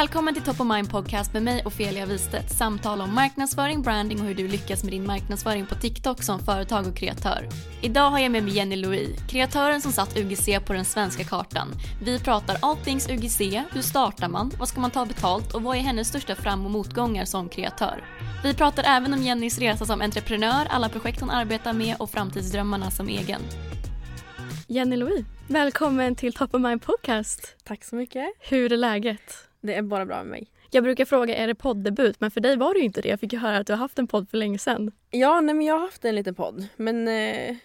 Välkommen till Top of Mind Podcast med mig Ofelia Wistedt. Samtal om marknadsföring, branding och hur du lyckas med din marknadsföring på TikTok som företag och kreatör. Idag har jag med mig Jenny Louis, kreatören som satt UGC på den svenska kartan. Vi pratar all things UGC, hur startar man, vad ska man ta betalt och vad är hennes största fram och motgångar som kreatör. Vi pratar även om Jennys resa som entreprenör, alla projekt hon arbetar med och framtidsdrömmarna som egen. Jenny Louis, välkommen till Top of Mind Podcast. Tack så mycket. Hur är läget? Det är bara bra med mig. Jag brukar fråga är det poddebut men för dig var det ju inte det. Jag fick ju höra att du har haft en podd för länge sedan. Ja, nej, men jag har haft en liten podd men eh,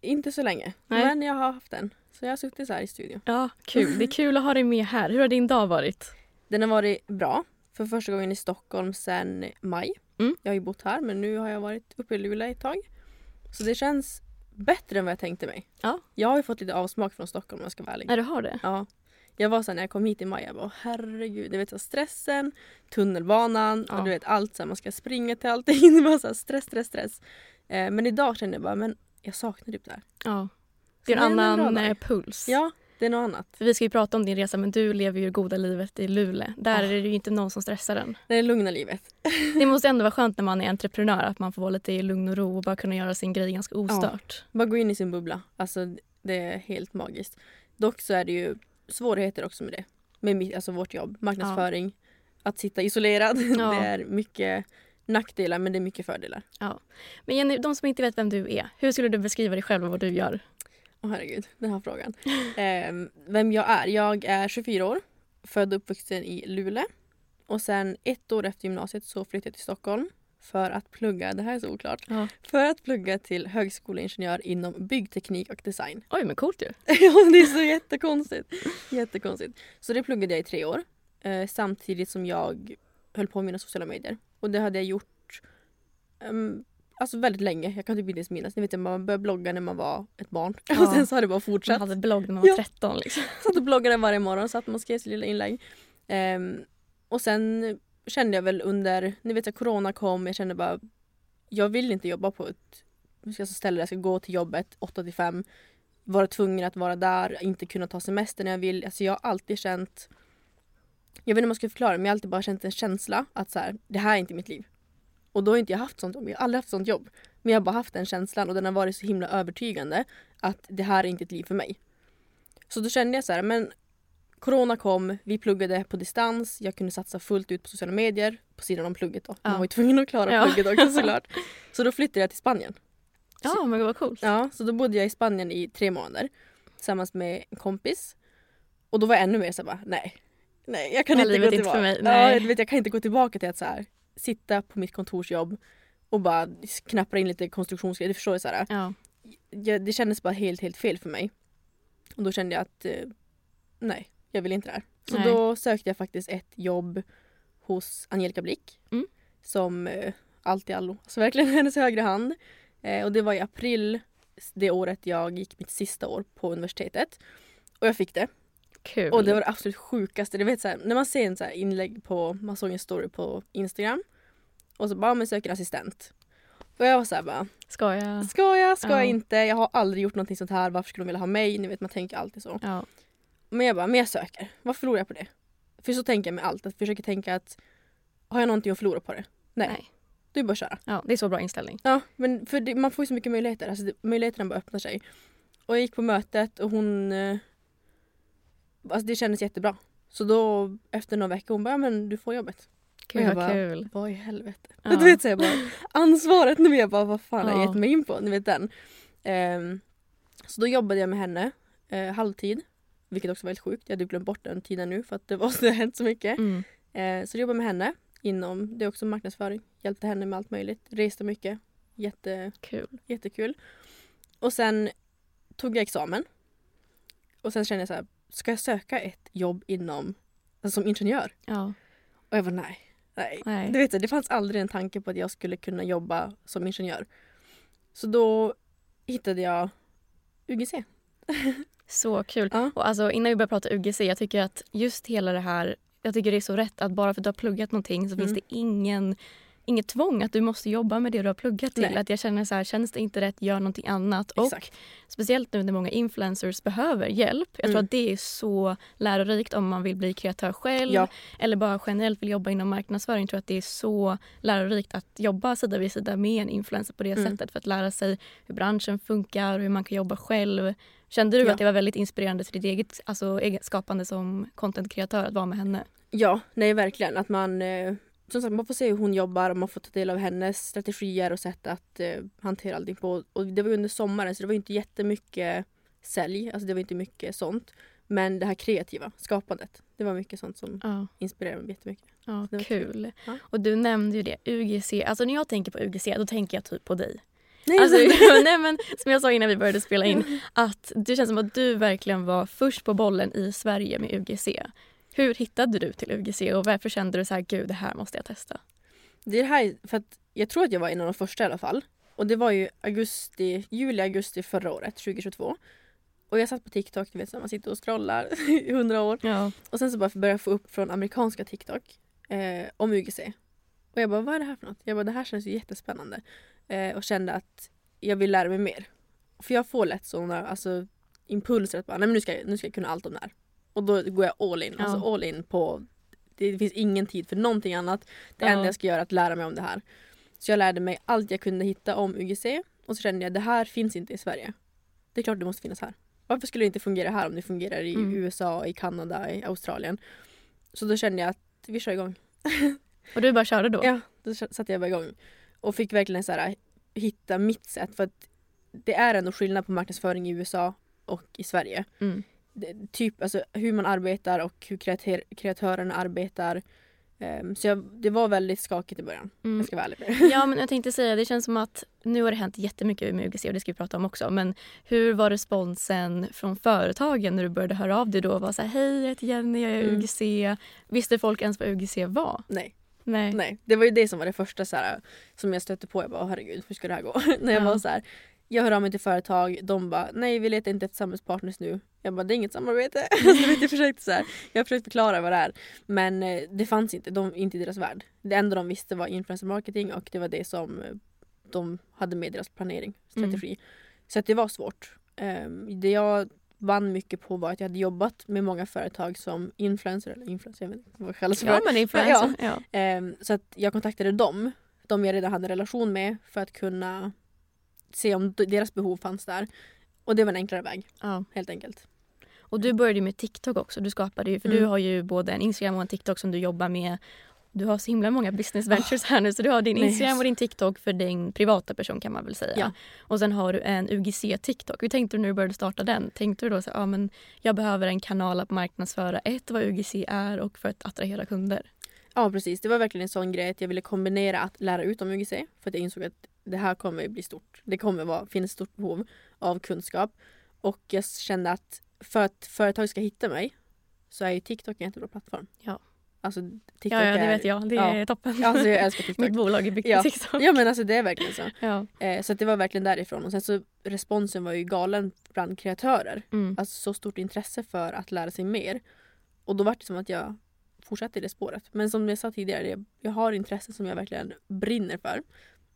inte så länge. Nej. Men jag har haft den. Så jag har suttit så här i studion. Ja, kul. Det är kul att ha dig med här. Hur har din dag varit? Den har varit bra. För första gången i Stockholm sedan maj. Mm. Jag har ju bott här men nu har jag varit uppe i Luleå ett tag. Så det känns bättre än vad jag tänkte mig. Ja. Jag har ju fått lite avsmak från Stockholm om jag ska vara ärlig. Nej, du har det? Ja. Jag var sen när jag kom hit i maj, jag bara herregud, du vet så stressen, tunnelbanan Ja. och du vet allt så här, man ska springa till allting. Det var så här stress, stress, stress. Eh, men idag kände jag bara, men jag saknar typ det här. Ja. Det är en det är en annan eh, puls. Ja, det är något annat. För vi ska ju prata om din resa men du lever ju goda livet i Luleå. Där Ja. är det ju inte någon som stressar den. Det är lugna livet. Det måste ändå vara skönt när man är entreprenör att man får vara lite i lugn och ro och bara kunna göra sin grej ganska ostört. Bara gå in i sin bubbla. Alltså det är helt magiskt. Dock så är det ju svårigheter också med det. Med mitt, alltså vårt jobb, marknadsföring. Att sitta isolerad. Ja. Det är mycket nackdelar men det är mycket fördelar. Men Jenny, de som inte vet vem du är, hur skulle du beskriva dig själv och vad du gör? Åh herregud, den här frågan. Ehm, vem jag är? Jag är 24 år. Född och uppvuxen i Luleå. Och sen ett år efter gymnasiet så flyttade jag till Stockholm. För att plugga, det här är så oklart. Ja. För att plugga till högskoleingenjör inom byggteknik och design. Oj, men coolt ju. ja, det är så jättekonstigt. Jättekonstigt. Så det pluggade jag i tre år. Eh, samtidigt som jag höll på med mina sociala medier. Och det hade jag gjort ehm, alltså väldigt länge. Jag kan typ inte ens minnas. Ni vet, man började blogga när man var ett barn. Ja. Och sen så har det bara Man fortsatt. hade blogg när man var Ja. 13 liksom. Satt och bloggade varje morgon så att man skrev sitt lilla inlägg. Ehm, och sen kände jag väl under, ni vet att corona kom, jag kände bara jag vill inte jobba på ett alltså ställe där jag ska gå till jobbet 8 till 5 vara tvungen att vara där, inte kunna ta semester när jag vill. Alltså jag har alltid känt jag vet inte om jag ska förklara men jag har alltid bara känt en känsla att så här, det här är inte mitt liv. Och då har inte jag haft sånt jobb. Jag har aldrig haft sånt jobb. Men jag har bara haft den känslan och den har varit så himla övertygande att det här är inte ett liv för mig. Så då kände jag så här, men Corona kom, vi pluggade på distans, jag kunde satsa fullt ut på sociala medier på sidan om plugget då. Man Ja. var ju tvungen att klara Ja. plugget också såklart. Så då flyttade jag till Spanien. Ja, men vad coolt. Ja, så då bodde jag i Spanien i tre månader tillsammans med en kompis. Och då var jag ännu mer såhär bara, nej. Nej, jag kan här inte gå är inte tillbaka. för mig, Ja, vet, jag kan inte gå tillbaka till att så här, sitta på mitt kontorsjobb och bara knappra in lite konstruktionsgrejer. Du förstår ju såhär. Ja. Jag, det kändes bara helt, helt fel för mig. Och då kände jag att eh, nej, jag vill inte det här. Så Nej. då sökte jag faktiskt ett jobb hos Angelica Blick. Mm. Som eh, allt i allo. Så verkligen hennes högra hand. Eh, och det var i april det året jag gick mitt sista år på universitetet. Och jag fick det. Kul. Och det var det absolut sjukaste. Du vet, så här, när man ser en så inlägg på, man såg en story på Instagram och så bara, men söker assistent. Och jag var så här bara, Ska jag? ska jag, ska Ja. jag inte? Jag har aldrig gjort någonting sånt här, varför skulle de vilja ha mig? Ni vet man tänker alltid så. Ja. Men jag bara, men jag söker. Vad förlorar jag på det? För så tänker jag med allt, att försöka tänka att har jag någonting att förlora på det? Nej. Nej. Du är bara att köra. ja, det är så bra inställning. Ja, men för det, man får ju så mycket möjligheter. Alltså det, möjligheterna bara öppnar sig. Och jag gick på mötet och hon... Eh, alltså det kändes jättebra. Så då efter några veckor hon bara, ja, men du får jobbet. Gud jag bara- kul. Vad i helvete? Ja. Du vet så jag bara, ansvaret nu jag bara, vad fan har jag Ja. gett mig in på? Ni vet den. Ehm, så då jobbade jag med henne eh, halvtid. Vilket också var väldigt sjukt. Jag hade glömt bort den tiden nu för att det, var, det har hänt så mycket. Mm. Eh, så jag jobbade med henne inom, det är också marknadsföring. Hjälpte henne med allt möjligt. Reste mycket. Jätte, Kul. jättekul. Och sen tog jag examen. Och sen kände jag så här, ska jag söka ett jobb inom, alltså som ingenjör? Ja. Och jag var nej. Nej. Nej. Du vet, det fanns aldrig en tanke på att jag skulle kunna jobba som ingenjör. Så då hittade jag UGC. Så kul. Ja. Och alltså, innan vi börjar prata UGC, jag tycker att just hela det här, jag tycker det är så rätt att bara för att du har pluggat någonting så finns Mm. det ingen inget tvång att du måste jobba med det du har pluggat till. Nej. Att jag känner så här, känns det inte rätt, gör någonting annat. Och Exakt. speciellt nu när många influencers behöver hjälp. Jag tror Mm. att det är så lärorikt om man vill bli kreatör själv Ja. eller bara generellt vill jobba inom marknadsföring. Jag tror att det är så lärorikt att jobba sida vid sida med en influencer på det Mm. sättet för att lära sig hur branschen funkar och hur man kan jobba själv. Kände du Ja. att det var väldigt inspirerande för ditt eget alltså, eget skapande som content-kreatör att vara med henne? Ja, nej verkligen. Att man, eh, som sagt, man får se hur hon jobbar och man får ta del av hennes strategier och sätt att eh, hantera allting på. Och det var under sommaren så det var inte jättemycket sälj, alltså det var inte mycket sånt. Men det här kreativa, skapandet, det var mycket sånt som Ja, inspirerade mig jättemycket. ja kul. Ja. Och du nämnde ju det, UGC. Alltså när jag tänker på UGC då tänker jag typ på dig. Nej, Alltså, nej, men, som jag sa innan vi började spela in, att det känns som att du verkligen var först på bollen i Sverige med UGC. Hur hittade du till UGC och varför kände du så här, gud det här måste jag testa? Det är det här, för att jag tror att jag var en av de första i alla fall. Och det var ju augusti, juli, augusti förra året, 2022. Och jag satt på TikTok, du vet så man sitter och scrollar i hundra år. Ja. Och sen så bara började jag få upp från amerikanska TikTok eh, om UGC. Och jag bara, vad är det här för något? Jag bara, det här känns ju jättespännande. Eh, och kände att jag vill lära mig mer. För jag får lätt sådana alltså, impulser att bara, nej men nu ska, jag, nu ska jag kunna allt om det här. Och då går jag all in, Ja. alltså all in på, det finns ingen tid för någonting annat. Det Ja. enda jag ska göra är att lära mig om det här. Så jag lärde mig allt jag kunde hitta om UGC och så kände jag, det här finns inte i Sverige. Det är klart det måste finnas här. Varför skulle det inte fungera här om det fungerar i Mm. USA, i Kanada, i Australien? Så då kände jag att vi kör igång. Och du bara körde då? Ja, då satte jag bara igång. Och fick verkligen så här, hitta mitt sätt. För att det är ändå skillnad på marknadsföring i USA och i Sverige. Mm. Det, typ alltså, hur man arbetar och hur kreatör, kreatörerna arbetar. Ehm, så jag, det var väldigt skakigt i början. Mm. Jag ska vara ärlig. Ja, men jag tänkte säga, det känns som att nu har det hänt jättemycket med UGC och det ska vi prata om också. Men hur var responsen från företagen när du började höra av dig då? Var så här, hej jag heter Jenny, jag är Mm. UGC. Visste folk ens vad UGC var? Nej, Nej. nej. Det var ju det som var det första så här, som jag stötte på. Jag bara, "Åh, herregud, hur ska det här gå? När jag Ja. var så här, jag hör av mig till företag, de bara, nej vi letar inte efter samarbetspartners nu. Jag bara, det är inget samarbete. jag, försökte så här, jag har försökt förklara vad det är. Men eh, det fanns inte, de, inte i deras värld. Det enda de visste var influencer marketing och det var det som eh, de hade med i deras planering, strategi. Så att det var svårt. Ehm, det jag vann mycket på var att jag hade jobbat med många företag som influencer, eller influencer, jag vet inte vad det kallas för. Ja, men influencer. Ja. Ehm, så att jag kontaktade dem, de jag redan hade relation med, för att kunna se om deras behov fanns där. Och det var en enklare väg, Ja. helt enkelt. Och du började med TikTok också. Du skapade ju, för Mm. du har ju både en Instagram och en TikTok som du jobbar med. Du har så himla många business ventures här nu så du har din Instagram och din TikTok för din privata person kan man väl säga. Ja. Och sen har du en UGC TikTok. Hur tänkte du när du började starta den? Tänkte du då så ja men jag behöver en kanal att marknadsföra ett vad UGC är och för att attrahera kunder? Ja precis, det var verkligen en sån grej att jag ville kombinera att lära ut om UGC för att jag insåg att det här kommer bli stort. Det kommer vara, finnas stort behov av kunskap. Och jag kände att för att företag ska hitta mig så är ju TikTok en jättebra plattform. Ja. Alltså TikTok Ja, ja, det är, vet jag. Det ja. är toppen. Alltså jag älskar TikTok. Mitt bolag är byggt Ja. på TikTok. Ja men alltså det är verkligen så. Ja. Eh, så det var verkligen därifrån. Och sen så responsen var ju galen bland kreatörer. Mm. Alltså så stort intresse för att lära sig mer. Och då var det som att jag fortsatte i det spåret. Men som jag sa tidigare, jag, jag har intresse som jag verkligen brinner för.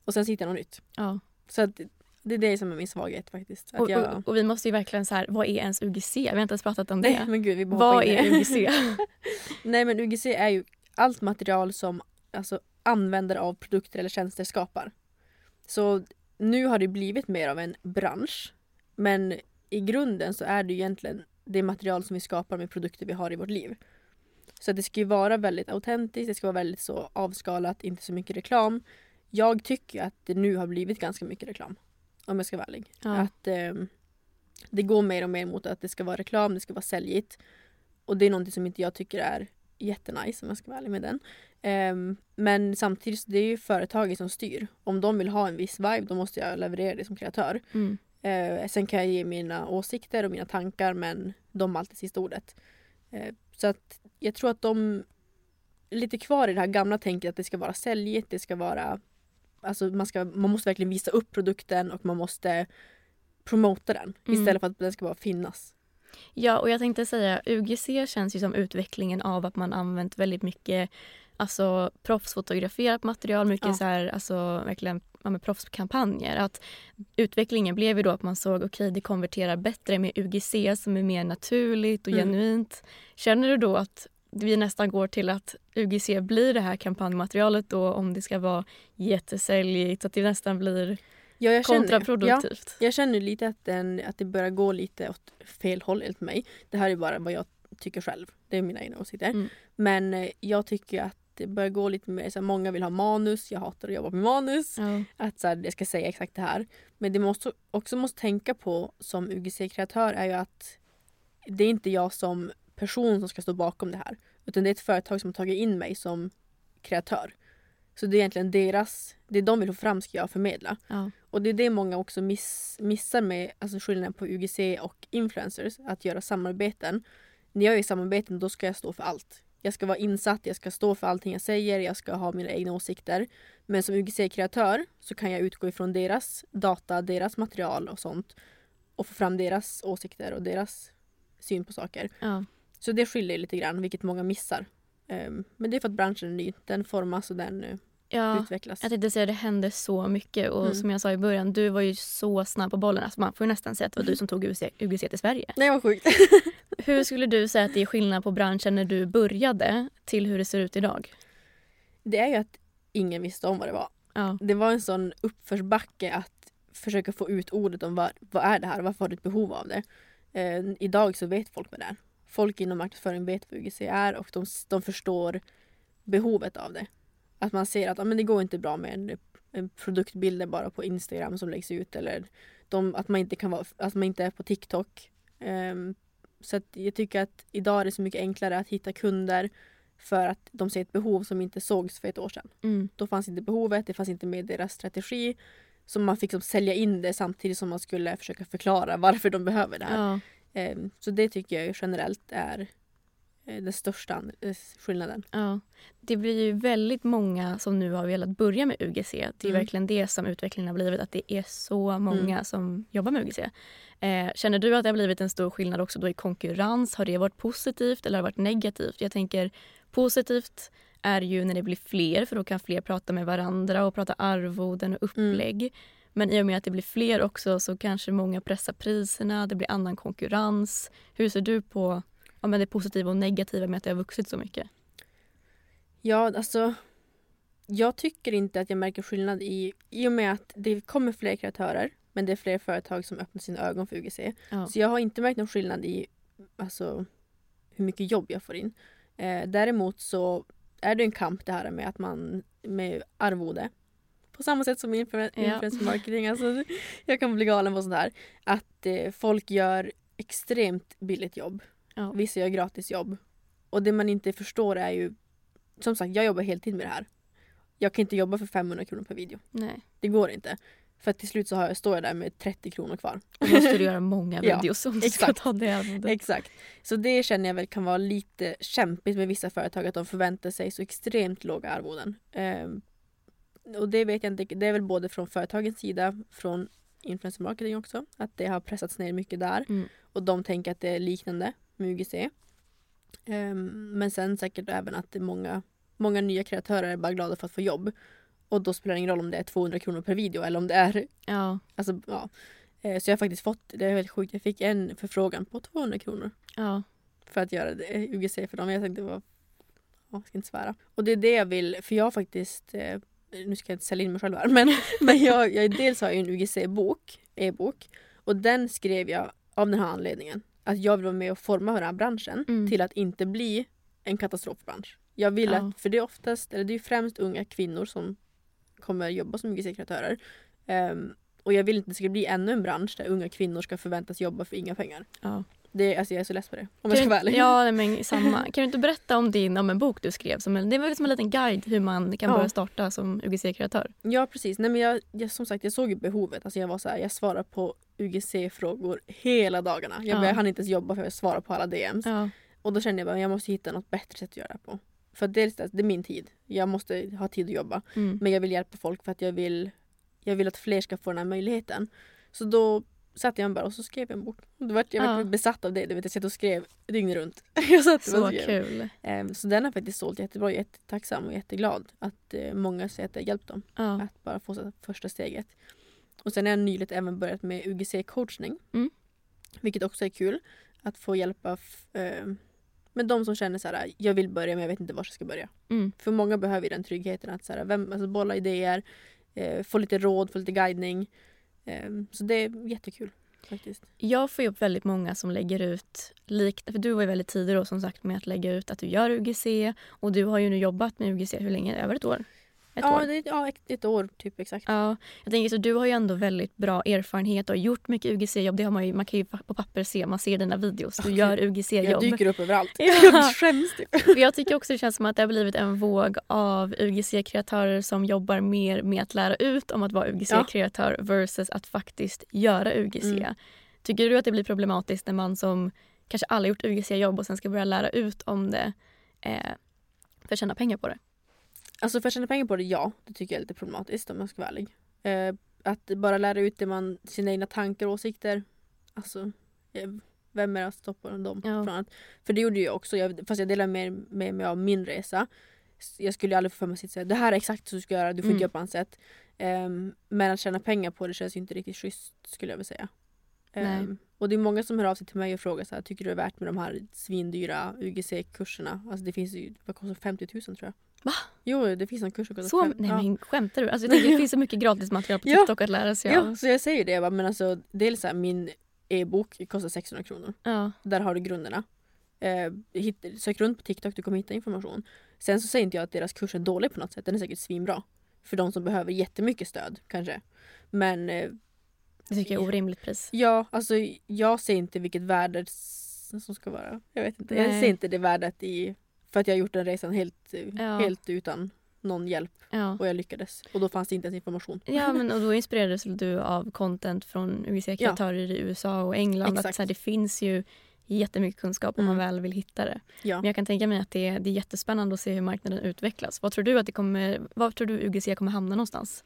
Och sen så hittar jag något nytt. Ja. Så att det är det som är min svaghet faktiskt. Och, jag... och, och vi måste ju verkligen så här, vad är ens UGC? Vi har inte ens pratat om det. Nej men gud vi vad är det. UGC? Nej men UGC är ju allt material som alltså, användare av produkter eller tjänster skapar. Så nu har det blivit mer av en bransch. Men i grunden så är det ju egentligen det material som vi skapar med produkter vi har i vårt liv. Så det ska ju vara väldigt autentiskt, det ska vara väldigt så avskalat, inte så mycket reklam. Jag tycker att det nu har blivit ganska mycket reklam. Om jag ska vara ärlig. Ja. Att ehm, det går mer och mer mot att det ska vara reklam, det ska vara säljigt. Och det är någonting som inte jag tycker är jättenice om jag ska vara ärlig med den. Ehm, men samtidigt det är ju företaget som styr. Om de vill ha en viss vibe då måste jag leverera det som kreatör. Mm. Eh, sen kan jag ge mina åsikter och mina tankar men de har alltid sista ordet. Eh, så att jag tror att de är lite kvar i det här gamla tänket att det ska vara säljigt, det ska vara Alltså man, ska, man måste verkligen visa upp produkten och man måste promota den Mm. istället för att den ska bara finnas. Ja, och jag tänkte säga UGC känns ju som utvecklingen av att man använt väldigt mycket alltså, proffsfotograferat material, mycket Ja. så här, alltså, verkligen ja, med proffskampanjer. Att utvecklingen blev ju då att man såg okej det konverterar bättre med UGC som är mer naturligt och Mm. genuint. Känner du då att vi nästan går till att UGC blir det här kampanjmaterialet då om det ska vara jättesäljigt, att det nästan blir Ja, jag känner, ja, kontraproduktivt? jag känner lite att, den, att det börjar gå lite åt fel håll enligt mig. Det här är bara vad jag tycker själv. Det är mina egna åsikter. Mm. Men eh, jag tycker att det börjar gå lite mer så här, många vill ha manus. Jag hatar att jobba med manus. Ja. Att så här, jag ska säga exakt det här. Men det man också, också måste tänka på som UGC-kreatör är ju att det är inte jag som person som ska stå bakom det här. Utan det är ett företag som har tagit in mig som kreatör. Så det är egentligen deras, det de vill få fram ska jag förmedla. Ja. Och det är det många också miss, missar med alltså skillnaden på UGC och influencers, att göra samarbeten. När jag gör samarbeten då ska jag stå för allt. Jag ska vara insatt, jag ska stå för allting jag säger, jag ska ha mina egna åsikter. Men som UGC-kreatör så kan jag utgå ifrån deras data, deras material och sånt och få fram deras åsikter och deras syn på saker. Ja. Så det skiljer lite grann, vilket många missar. Ehm, men det är för att branschen är ny. Den formas och den eh, Ja. utvecklas. Jag tänkte säga att det hände så mycket och Mm. som jag sa i början, du var ju så snabb på bollen. Alltså man får nästan säga att det var du som tog UGC, UGC till Sverige. Nej vad sjukt. Hur skulle du säga att det är skillnad på branschen när du började till hur det ser ut idag? Det är ju att ingen visste om vad det var. Ja. Det var en sån uppförsbacke att försöka få ut ordet om vad, vad är det här, varför har du ett behov av det? Eh, idag så vet folk vad det är. Folk inom marknadsföring vet vad UGC är och de, de förstår behovet av det. Att man ser att ah, men det går inte bra med en, en produktbilder bara på Instagram som läggs ut eller de, att, man inte kan vara, att man inte är på TikTok. Ehm, så jag tycker att idag är det så mycket enklare att hitta kunder för att de ser ett behov som inte sågs för ett år sedan. Mm. Då fanns inte behovet, det fanns inte med deras strategi. Så man fick som sälja in det samtidigt som man skulle försöka förklara varför de behöver det här. Ja. Ehm, Så det tycker jag generellt är eh, den största eh, skillnaden. Ja. Det blir ju väldigt många som nu har velat börja med UGC. Det är Mm. verkligen det som utvecklingen har blivit, att det är så många Mm. som jobbar med UGC. Eh, känner du att det har blivit en stor skillnad också då i konkurrens? Har det varit positivt eller har det varit negativt? Jag tänker positivt är ju när det blir fler för då kan fler prata med varandra och prata arvoden och upplägg. Men i och med att det blir fler också så kanske många pressar priserna, det blir annan konkurrens. Hur ser du på ja, men det positiva och negativa med att det har vuxit så mycket? Ja, alltså jag tycker inte att jag märker skillnad i, i och med att det kommer fler kreatörer men det är fler företag som öppnar sina ögon för UGC. Ja. Så jag har inte märkt någon skillnad i alltså, hur mycket jobb jag får in. Eh, däremot så är det en kamp det här med att man med arvode på samma sätt som influ- Ja. influencer marketing. Alltså, jag kan bli galen på sånt här. Att eh, folk gör extremt billigt jobb. Ja. Vissa gör gratis jobb. Och det man inte förstår är ju som sagt, jag jobbar heltid med det här. Jag kan inte jobba för 500 kronor per video. Nej. Det går inte. För till slut så har jag, står jag där med 30 kronor kvar. Då måste du göra många Ja, videos om du ska exakt. ta det arvodet. Exakt. Så det känner jag väl kan vara lite kämpigt med vissa företag att de förväntar sig så extremt låga arvoden. Ehm, och det vet jag inte, det är väl både från företagens sida, från influencer marketing också, att det har pressats ner mycket där. Mm. Och de tänker att det är liknande med UGC. Ehm, men sen säkert även att det är många, många nya kreatörer är bara glada för att få jobb. Och då spelar det ingen roll om det är 200 kronor per video eller om det är Ja, Alltså, ja. Eh, Så jag har faktiskt fått, det är helt sjukt, jag fick en förfrågan på 200 kronor ja. för att göra det, eh, UGC för dem. Jag tänkte, vad, ja, jag ska inte svära. Och det är det jag vill, för jag har faktiskt, eh, nu ska jag inte sälja in mig själv här, men, men jag, jag, dels har jag en UGC-bok, e-bok, och den skrev jag av den här anledningen. Att jag vill vara med och forma den här branschen Mm. till att inte bli en katastrofbransch. Jag vill Ja. att, för det är oftast, eller det är främst unga kvinnor som kommer jobba som UGC-kreatörer. Ehm, och jag vill inte att det ska bli ännu en bransch där unga kvinnor ska förväntas jobba för inga pengar. ja. Det, alltså jag är så less på det. Om jag Kan ska du- vara ärlig. Ja, men samma. Kan du inte berätta om din om en bok du skrev? Som en, det var som en liten guide hur man kan Ja. börja starta som UGC-kreatör. Ja precis. Nej, men jag, jag, som sagt jag såg ju behovet. Alltså jag var så här, jag svarar på UGC-frågor hela dagarna. Jag, Ja. jag hann inte ens jobba för att svara på alla DMs. Ja. Och då kände jag bara jag måste hitta något bättre sätt att göra det på. För dels det är min tid. Jag måste ha tid att jobba. Mm. Men jag vill hjälpa folk för att jag vill, jag vill att fler ska få den här möjligheten. Så då satte jag bara och så skrev jag en bok. Då vart jag Ja. besatt av det. Du vet, jag satt och skrev dygnet runt. jag satt Så kul. Ehm, Så den har faktiskt sålt jättebra. Jag är jättetacksam och jätteglad att eh, många säger att det har hjälpt dem. Ja. Att bara få här första steget. Och sen har jag nyligen även börjat med UGC-coachning. Mm. Vilket också är kul. Att få hjälpa eh, med de som känner så här, jag vill börja men jag vet inte var jag ska börja. Mm. För många behöver ju den tryggheten att så här, vem, alltså bolla idéer, eh, få lite råd, få lite guidning. Ehm, så det är jättekul faktiskt. Jag får ju upp väldigt många som lägger ut, likt, för du var ju väldigt tidig då som sagt med att lägga ut att du gör UGC och du har ju nu jobbat med UGC hur länge? Över ett år? Ett ja, år? det, ja, ett, ett år typ exakt. Ja, jag tänker så du har ju ändå väldigt bra erfarenhet och gjort mycket UGC-jobb. Det har man ju, man kan ju på papper se, man ser dina videos. Du Ja, gör jag UGC-jobb. dyker upp överallt. Ja. Jag skäms typ. Jag tycker också det känns som att det har blivit en våg av UGC-kreatörer som jobbar mer med att lära ut om att vara UGC-kreatör versus att faktiskt göra UGC. Mm. Tycker du att det blir problematiskt när man som kanske aldrig gjort UGC-jobb och sen ska börja lära ut om det eh, för att tjäna pengar på det? Alltså för att tjäna pengar på det, ja. Det tycker jag är lite problematiskt om jag ska vara ärlig. Eh, att bara lära ut det man, sina egna tankar och åsikter. Alltså, eh, vem är det att stoppa dem Ja. från att... För det gjorde jag också, jag, fast jag delar med, med mig av min resa. Jag skulle aldrig få för mig att säga det här är exakt så du ska göra, du får Mm. inte göra på annat sätt. Ehm, men att tjäna pengar på det känns ju inte riktigt schysst skulle jag vilja säga. Ehm, och det är många som hör av sig till mig och frågar så här, tycker du det är värt med de här svindyra UGC-kurserna? Alltså det finns ju, vad kostar 50 000 tror jag. Va? Jo, det finns en kurs kostar Så, nej ja. men skämtar du? Alltså, jag tänker, det finns så mycket gratis material på Ja. TikTok att lära sig Ja, av. så jag säger det. Jag bara, men alltså, dels så här, min e-bok kostar 600 kronor. Ja. Där har du grunderna. Eh, hitt, sök runt på TikTok, du kommer hitta information. Sen så säger inte jag att deras kurs är dålig på något sätt. Den är säkert svinbra. För de som behöver jättemycket stöd kanske. Men eh, Det tycker jag är orimligt pris. ja, alltså jag ser inte vilket värde som ska vara. Jag vet inte. Jag Nej. ser inte det värdet i... För att jag har gjort den resan helt, eh, Ja. helt utan någon hjälp. Ja. Och jag lyckades. Och då fanns det inte ens information. Ja, men och då inspirerades du av content från UGC-kreatörer i USA och England. Att, Exakt. så här, det finns ju jättemycket kunskap om man Mm. väl vill hitta det. Ja. Men jag kan tänka mig att det är, det är jättespännande att se hur marknaden utvecklas. Vad tror du att det kommer, var tror du UGC kommer hamna någonstans?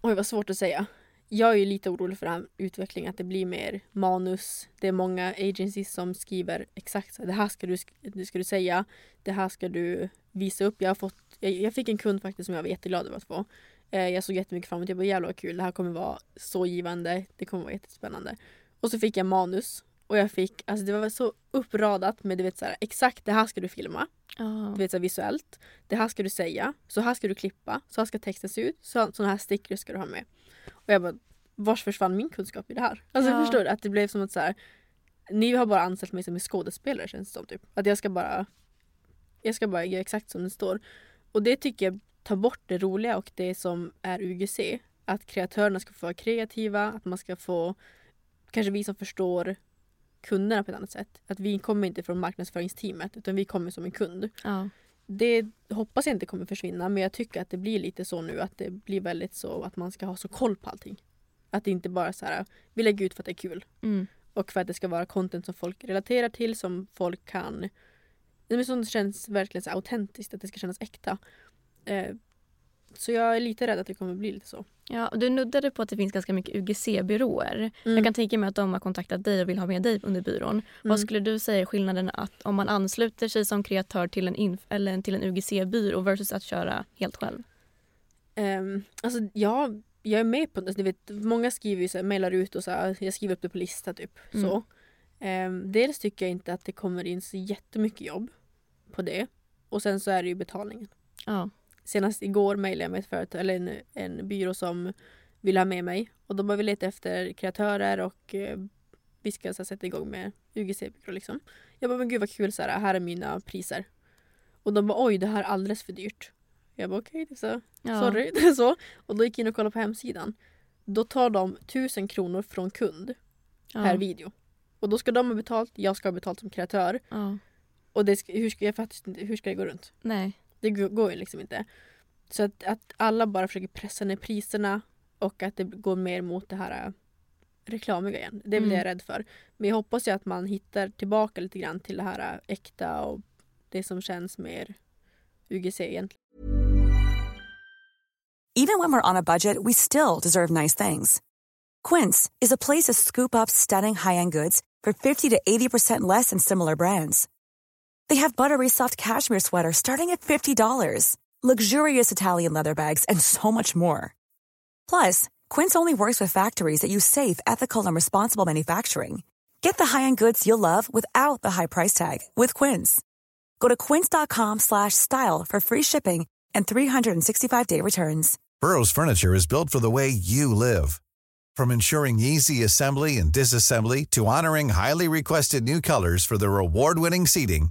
Oj vad svårt att säga. Jag är ju lite orolig för den här utvecklingen, att det blir mer manus. Det är många agencies som skriver exakt så det här ska du, det ska du säga, det här ska du visa upp. Jag, har fått, jag, jag fick en kund faktiskt som jag var jätteglad över att få. Eh, jag såg jättemycket fram emot det. Jag bara jävlar vad kul, det här kommer vara så givande, det kommer vara jättespännande. Och så fick jag manus och jag fick, alltså det var så uppradat med du vet så här, exakt det här ska du filma. Ja. Du vet så här, visuellt. Det här ska du säga. Så här ska du klippa. Så här ska texten se ut. Så, sådana här stickers ska du ha med. Och jag bara, vars försvann min kunskap i det här? Alltså Ja. förstår du? Att det blev som att så här, ni har bara anställt mig som en skådespelare känns det som. Typ. Att jag ska bara jag ska bara göra exakt som det står. Och det tycker jag tar bort det roliga och det som är UGC. Att kreatörerna ska få vara kreativa, att man ska få kanske vi som förstår kunderna på ett annat sätt. Att vi kommer inte från marknadsföringsteamet utan vi kommer som en kund. Ja. Det hoppas jag inte kommer försvinna men jag tycker att det blir lite så nu att det blir väldigt så att man ska ha så koll på allting. Att det inte bara så här, vi lägger ut för att det är kul. Mm. Och för att det ska vara content som folk relaterar till, som folk kan... Som känns verkligen så autentiskt, att det ska kännas äkta. Eh, så jag är lite rädd att det kommer bli lite så. Ja, och du nuddade på att det finns ganska mycket UGC-byråer. Mm. Jag kan tänka mig att de har kontaktat dig och vill ha med dig under byrån. Mm. Vad skulle du säga är skillnaden att om man ansluter sig som kreatör till en, eller till en UGC-byrå versus att köra helt själv? Um, alltså ja, jag är med på det. Ni vet, många skriver ju så här, mailar ut och så här, jag skriver upp det på lista typ. Mm. Så. Ehm, dels tycker jag inte att det kommer in så jättemycket jobb på det. Och sen så är det ju betalningen. Ja. Senast igår mejlade jag med ett företag, eller en, en byrå som vill ha med mig. Och de har vi letat efter kreatörer och eh, vi ska så här, sätta igång med UGC-byrå liksom. Jag bara, men gud vad kul, så här, här är mina priser. Och de bara, oj det här är alldeles för dyrt. Jag bara, okej, är så. ja. Sorry. Det är så. Och då gick jag in och kollade på hemsidan. Då tar de tusen kronor från kund Ja. per video. Och då ska de ha betalt, jag ska ha betalt som kreatör. Ja. Och det ska, hur, ska, jag fattar hur ska det gå runt? Nej. Det går ju liksom inte. Så att, att alla bara försöker pressa ner priserna och att det går mer mot det här äh, reklamiga igen. Det är väl det jag är Mm. rädd för. Men jag hoppas ju att man hittar tillbaka lite grann till det här äh, äkta och det som känns mer UGC egentligen. Even when we're on a budget, we still deserve nice things. Quince is a place to scoop up stunning high-end goods for 50 to 80% less than similar brands. They have buttery soft cashmere sweaters starting at $50, luxurious Italian leather bags, and so much more. Plus, Quince only works with factories that use safe, ethical, and responsible manufacturing. Get the high-end goods you'll love without the high price tag with Quince. Go to quince.com slash style for free shipping and 365-day returns. Burrow's furniture is built for the way you live. From ensuring easy assembly and disassembly to honoring highly requested new colors for their award-winning seating,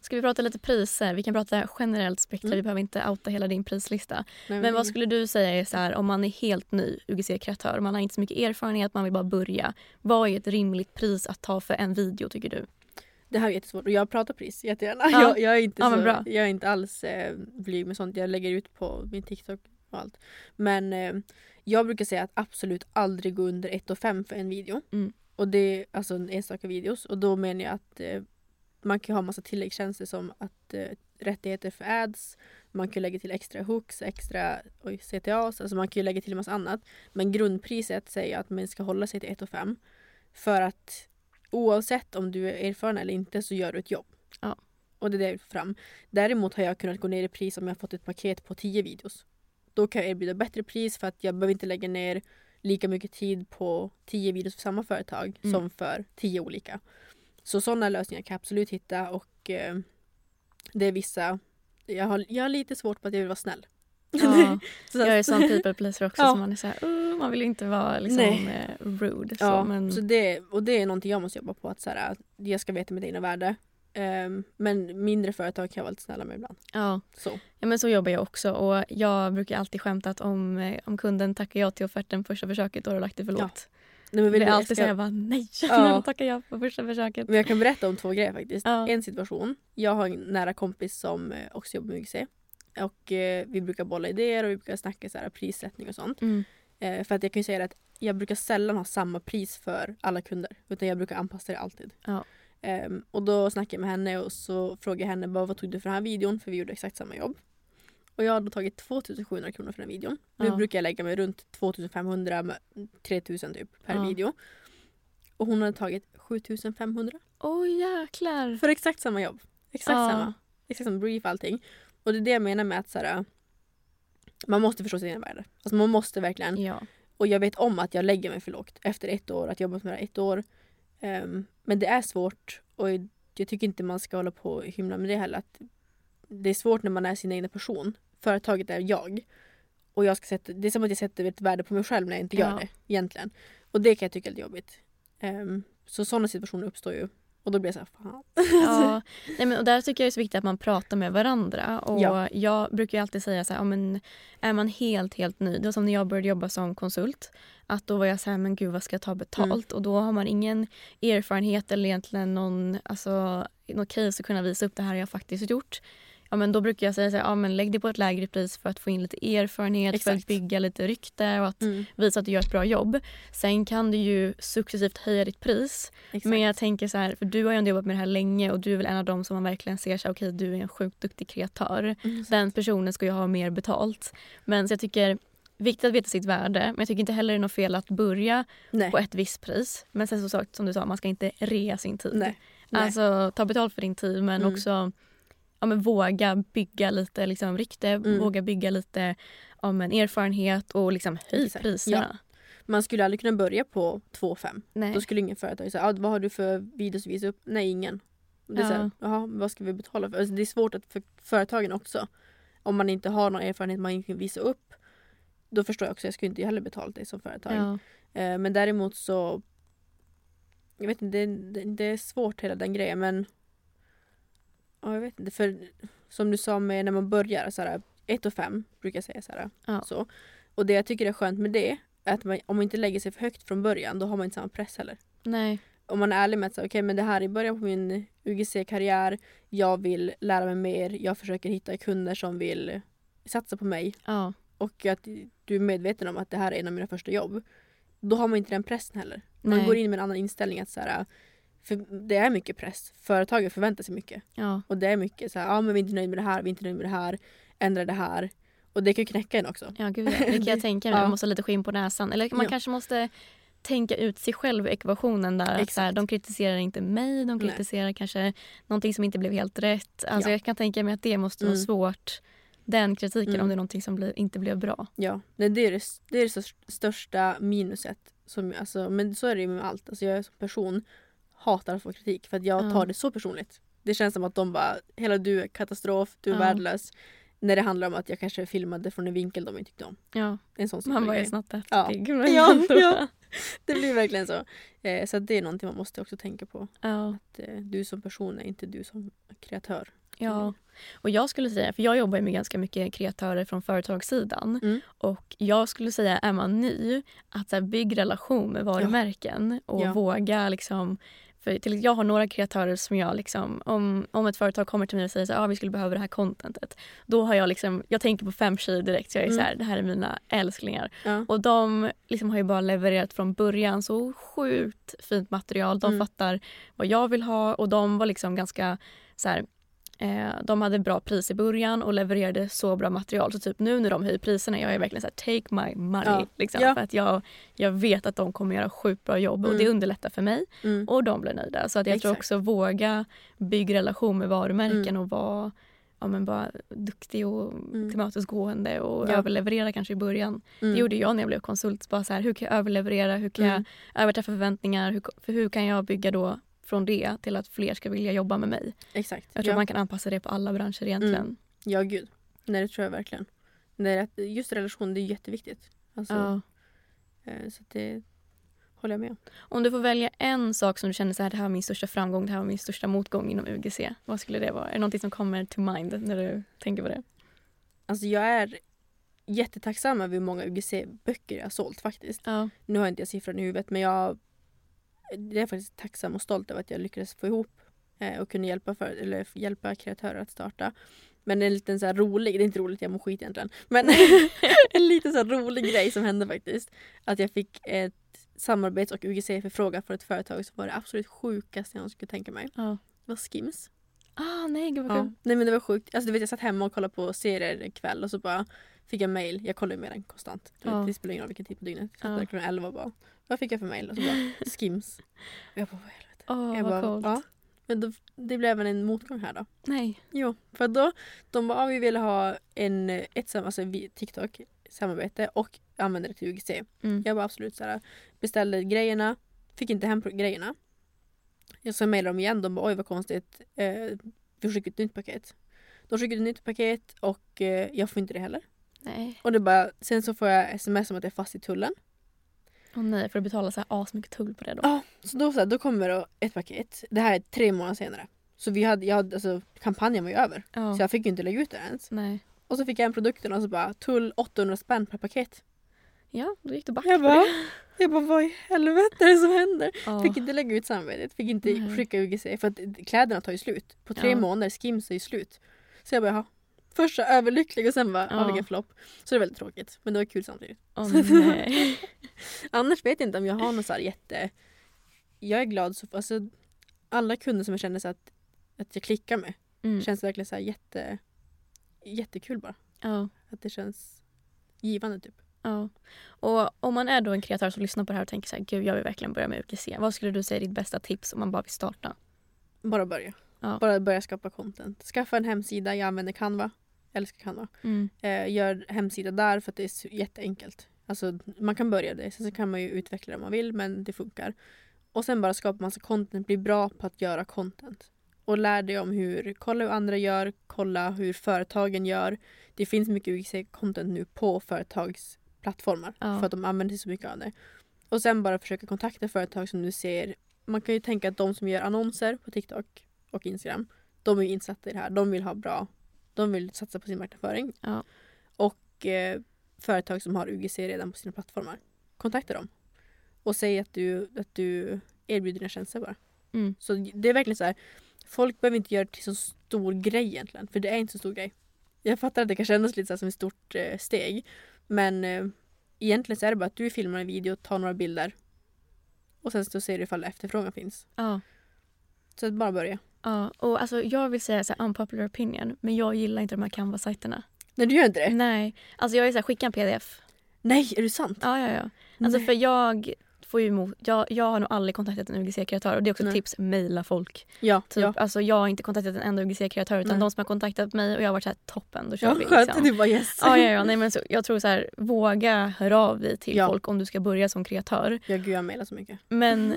Ska vi prata lite priser? Vi kan prata generellt spektra. Mm. Vi behöver inte outa hela din prislista. Nej, Men vad skulle du säga är så här, om man är helt ny UGC-kreatör, man har inte så mycket erfarenhet, man vill bara börja. Vad är ett rimligt pris att ta för en video tycker du? Det här är jättesvårt och jag pratar pris jättegärna. Ja. Jag, jag, är inte Ja, men så, bra. jag är inte alls eh, blyg med sånt. Jag lägger ut på min TikTok och allt. Men eh, jag brukar säga att absolut aldrig gå under 1 5 för en video. Mm. Och det är alltså en enstaka videos. Och då menar jag att eh, man kan ha massa tilläggstjänster som att eh, rättigheter för ads. Man kan lägga till extra hooks, extra oj, CTAs. Alltså man kan ju lägga till en massa annat. Men grundpriset säger att man ska hålla sig till 1 5. För att oavsett om du är erfaren eller inte så gör du ett jobb. Ja. Och det är det jag vill få fram. Däremot har jag kunnat gå ner i pris om jag fått ett paket på 10 videos. Då kan jag erbjuda bättre pris för att jag behöver inte lägga ner lika mycket tid på 10 videos för samma företag Mm. som för 10 olika. Så sådana lösningar kan jag absolut hitta och eh, det är vissa jag har, jag har lite svårt på att jag vill vara snäll. Ja, Så jag är sån people pleaser också. Ja. Så man är så här, "Uh, man vill inte vara liksom, eh, rude. Så, Ja, men, så det, och det är någonting jag måste jobba på. Att så här, jag ska veta mitt egna värde. Ehm, men mindre företag kan jag vara lite snälla med ibland. ja. Så. ja, men så jobbar jag också. Och jag brukar alltid skämta att om, eh, om kunden tackar ja till offerten första försöket då har du lagt det för Ja. Nej, men Det vill är du- alltid ska- så jag bara nej, Ja. nu tackar jag på första försöket. Men jag kan berätta om två grejer faktiskt. Ja. En situation. Jag har en nära kompis som eh, också jobbar med UGC. Och eh, vi brukar bolla idéer och vi brukar snacka så här, prissättning och sånt. Mm. Eh, för att jag kan ju säga att jag brukar sällan ha samma pris för alla kunder. Utan jag brukar anpassa det alltid. Ja. Ehm, och då snackade jag med henne och så frågade jag henne bara, vad tog du för den här videon? För vi gjorde exakt samma jobb. Och jag har då tagit 2700 kronor för den videon. Nu Ja. brukar jag lägga mig runt 2500, med 3000 typ per Ja. video. Och hon hade tagit 7500 Åh jäklar. för exakt samma jobb. Exakt Ja. samma. Exakt samma brief allting. Och det är det jag menar med att så här, man måste förstå sitt egna värde. Alltså man måste verkligen. Ja. Och jag vet om att jag lägger mig för lågt efter ett år, att jobba med det här ett år. Ehm, men det är svårt och jag tycker inte man ska hålla på och hymla med det heller. Att det är svårt när man är sin egen person. Företaget är jag. Och jag ska sätta, det är som att jag sätter ett värde på mig själv när jag inte gör Ja. det egentligen. Och det kan jag tycka är lite jobbigt. Ehm, så sådana situationer uppstår ju. Och då blir jag så här, fan. Ja, nej men, och där tycker jag det är så viktigt att man pratar med varandra. Och Ja. Jag brukar alltid säga så här, ja, men är man helt, helt ny, det var som när jag började jobba som konsult, att då var jag så här, men gud vad ska jag ta betalt? Mm. Och då har man ingen erfarenhet eller egentligen någon, alltså, någon case att kunna visa upp det här jag faktiskt gjort. Ja, men då brukar jag säga så här, ja, men lägg det på ett lägre pris för att få in lite erfarenhet, för att Exakt. bygga lite rykte och att Mm, visa att du gör ett bra jobb. Sen kan du ju successivt höja ditt pris. exakt. Men jag tänker så här, för du har ju ändå jobbat med det här länge och du är väl en av dem som man verkligen ser så här, okej du är en sjukt duktig kreatör. Mm, Den personen ska ju ha mer betalt. Men så jag tycker, viktigt att veta sitt värde. Men jag tycker inte heller det är något fel att börja Nej. på ett visst pris. Men sen så sagt, som du sa, man ska inte rea sin tid. Nej. Nej. Alltså ta betalt för din tid men Mm. också ja, men våga bygga lite liksom, rykte, Mm. våga bygga lite ja, men, erfarenhet och liksom höj priserna. Man skulle aldrig kunna börja på 2,5. Nej. Då skulle ingen företag säga, ah, vad har du för videos att visa upp? Nej, ingen. Det är Ja. så här, jaha, vad ska vi betala för? Alltså, det är svårt att för företagen också. Om man inte har någon erfarenhet man inte kan visa upp. Då förstår jag också, jag skulle inte heller betala det som företag. Ja. Eh, men däremot så jag vet inte, det, det, det är svårt hela den grejen men ja, jag vet inte för som du sa med när man börjar så här 1 och 5 brukar jag säga så här. Ja. Så. Och det jag tycker är skönt med det är att man, om man inte lägger sig för högt från början då har man inte samma press heller. Nej. Om man är ärlig med att säga okej men det här är början på min UGC-karriär. Jag vill lära mig mer. Jag försöker hitta kunder som vill satsa på mig Ja. och att du är medveten om att det här är en av mina första jobb. Då har man inte den pressen heller. Man Nej. går in med en annan inställning att så här, för det är mycket press. Företagen förväntar sig mycket. Ja. Och det är mycket så här, ja men vi är inte nöjda med det här, vi är inte nöjda med det här. Ändra det här. Och det kan ju knäcka en också. Ja, gud, det kan jag tänka mig. Man måste ha lite skinn på näsan. Eller man Ja. kanske måste tänka ut sig själv i ekvationen där. Att så här, de kritiserar inte mig, de Nej. kritiserar kanske någonting som inte blev helt rätt. Alltså Ja. Jag kan tänka mig att det måste vara Mm. svårt, den kritiken, Mm. om det är någonting som inte blev bra. Ja, det är det, det, är det störst- största minuset. Som, alltså, men så är det ju med allt. Alltså, jag som person hatar att få kritik för att jag Ja. tar det så personligt. Det känns som att de bara, hela du är katastrof, du är Ja. värdelös. När det handlar om att jag kanske filmade från en vinkel de inte tyckte om. Ja, En sån man var ju snabbt Ja. ättig. Ja, ja. Det blir verkligen så. Eh, så det är någonting man måste också tänka på. ja. Att, eh, du som person är inte du som kreatör. Ja, och jag skulle säga, för jag jobbar med ganska mycket kreatörer från företagssidan Mm. och jag skulle säga, är man ny, att så här, bygg relation med varumärken och Ja. våga liksom för till, jag har några kreatörer som jag liksom, om, om ett företag kommer till mig och säger att ah, vi skulle behöva det här contentet. Då har jag liksom, jag tänker på fem tjejer direkt. Så jag är Mm. så här, det här är mina älsklingar. Ja. Och de liksom har ju bara levererat från början så sjukt fint material. De Mm. fattar vad jag vill ha och de var liksom ganska så här, de hade bra pris i början och levererade så bra material. Så typ nu när de höjer priserna, jag är verkligen så här, take my money. Ja. Liksom, Ja. För att jag, jag vet att de kommer göra sjukt bra jobb och Mm. det underlättar för mig Mm. och de blir nöjda. Så att jag tror Exakt. också våga bygga relation med varumärken Mm. och vara ja, men bara duktig och Mm. tillmötesgående och Ja. överleverera kanske i början. Mm. Det gjorde jag när jag blev konsult. Bara så här, hur kan jag överleverera? Hur kan Mm. jag överträffa förväntningar? Hur, för hur kan jag bygga då från det till att fler ska vilja jobba med mig? Exakt. Jag tror ja. man kan anpassa det på alla branscher egentligen. Mm. ja, gud. Nej, det tror jag verkligen. Att- just relation, det är jätteviktigt. Alltså, Ja. eh, så det håller jag med om. Om du får välja en sak som du känner så här, det här var min största framgång, det här var min största motgång inom UGC. Vad skulle det vara? Är det någonting som kommer to mind när du tänker på det? Alltså jag är jättetacksam över hur många UGC-böcker jag har sålt faktiskt. Ja. Nu har jag inte jag siffran i huvudet men jag, jag är faktiskt tacksam och stolt över att jag lyckades få ihop eh, och kunna hjälpa, för, eller hjälpa kreatörer att starta. Men det är en liten så rolig, det är inte roligt, jag mår skit egentligen. Men en liten så rolig grej som hände faktiskt. Att jag fick ett samarbets och UGC-förfrågan från ett företag som var det absolut sjukaste jag skulle tänka mig. ja. Det var Skims. Ah, nej, gud vad Ja. kul. Nej men det var sjukt. Alltså, du vet, jag satt hemma och kollade på serier kväll och så bara fick jag mail. Jag kollar ju med den konstant. Du Ja. det spelar ingen roll vilken tid på dygnet. Jag satt Ja. där klockan 11 och bara vad fick jag för mail? Och så bara Skims. Och jag bara vad i helvete. Åh, jag vad bara, coolt. ja. Men då, det blev även en motgång här då. Nej. Jo, för då de bara, vi ville ha en, ett alltså, vi, TikTok samarbete och använda det till UGC. Mm. Jag bara absolut så här, beställde grejerna, fick inte hem grejerna. Jag så mejlade dem igen, de bara oj vad konstigt, eh, vi skickar ett nytt paket. De skickade ett nytt paket och eh, jag får inte det heller. Nej. Och det bara, sen så får jag sms om att jag är fast i tullen. Åh nej, får du betala så här asmycket tull på det då? Ja, så då, så här, då kommer då ett paket. Det här är tre månader senare. Så vi hade, jag hade, alltså, kampanjen var ju över. Ja. Så jag fick ju inte lägga ut det ens. Nej. Och så fick jag en produkten och så bara tull 800 spänn per paket. Ja, då gick du back Jag bara, det. jag bara vad i helvete är det som händer? Ja. Fick inte lägga ut samarbetet, fick inte Nej. skicka UGC för att kläderna tar ju slut. På tre Ja. månader, Skims är ju slut. Så jag bara, jaha. Först så överlycklig och sen bara, ja. Ja. vilken flopp. Så det är väldigt tråkigt. Men det var kul samtidigt. Åh nej. Annars vet jag inte om jag har något så här jätte... Jag är glad så... Alltså, alla kunder som jag känner så att, att jag klickar med Mm. känns verkligen så här jätte... Jättekul bara. Ja. Att det känns givande typ. Ja. Och om man är då en kreatör som lyssnar på det här och tänker så här, gud jag vill verkligen börja med UGC. Vad skulle du säga är ditt bästa tips om man bara vill starta? Bara börja. Ja. Bara börja skapa content. Skaffa en hemsida, jag använder Canva. Älskar Canva. Mm. Eh, gör hemsida där för att det är jätteenkelt. Alltså, man kan börja det, sen så kan man ju utveckla det om man vill men det funkar. Och sen bara skapa massa content, bli bra på att göra content. Och lär dig om hur, kolla hur andra gör, kolla hur företagen gör. Det finns mycket UGC-content nu på företagsplattformar Ja. för att de använder så mycket av det. Och sen bara försöka kontakta företag som du ser. Man kan ju tänka att de som gör annonser på TikTok och Instagram, de är ju insatta i det här. De vill ha bra, de vill satsa på sin marknadsföring. Ja. Och eh, företag som har UGC redan på sina plattformar. Kontakta dem. Och säg att du, att du erbjuder dina tjänster bara. Mm. Så det är verkligen så här. Folk behöver inte göra det till så stor grej egentligen. För det är inte så stor grej. Jag fattar att det kan kännas lite så som ett stort eh, steg. Men eh, egentligen så är det bara att du filmar en video, tar några bilder. Och sen så ser du ifall efterfrågan finns. Ja. Så att bara börja. Ja, och alltså jag vill säga så här unpopular opinion, men jag gillar inte de här Canva-sajterna. Nej du gör inte det? Nej, alltså jag är så här, skicka en pdf. Nej, är det sant? Ja, ja, ja. Alltså Nej. för jag får ju emot, jag, jag har nog aldrig kontaktat en UGC-kreatör och det är också ett Nej. tips, mejla folk. Ja, Typ, ja. Alltså jag har inte kontaktat en enda UGC-kreatör utan Nej. de som har kontaktat mig och jag har varit så här toppen, då kör Ja, vi. skönt. Liksom. Du bara yes. Ja, ja, ja. Nej, men så, jag tror så här, våga höra av dig till Ja. folk om du ska börja som kreatör. Ja, gud jag mejlar så mycket. Men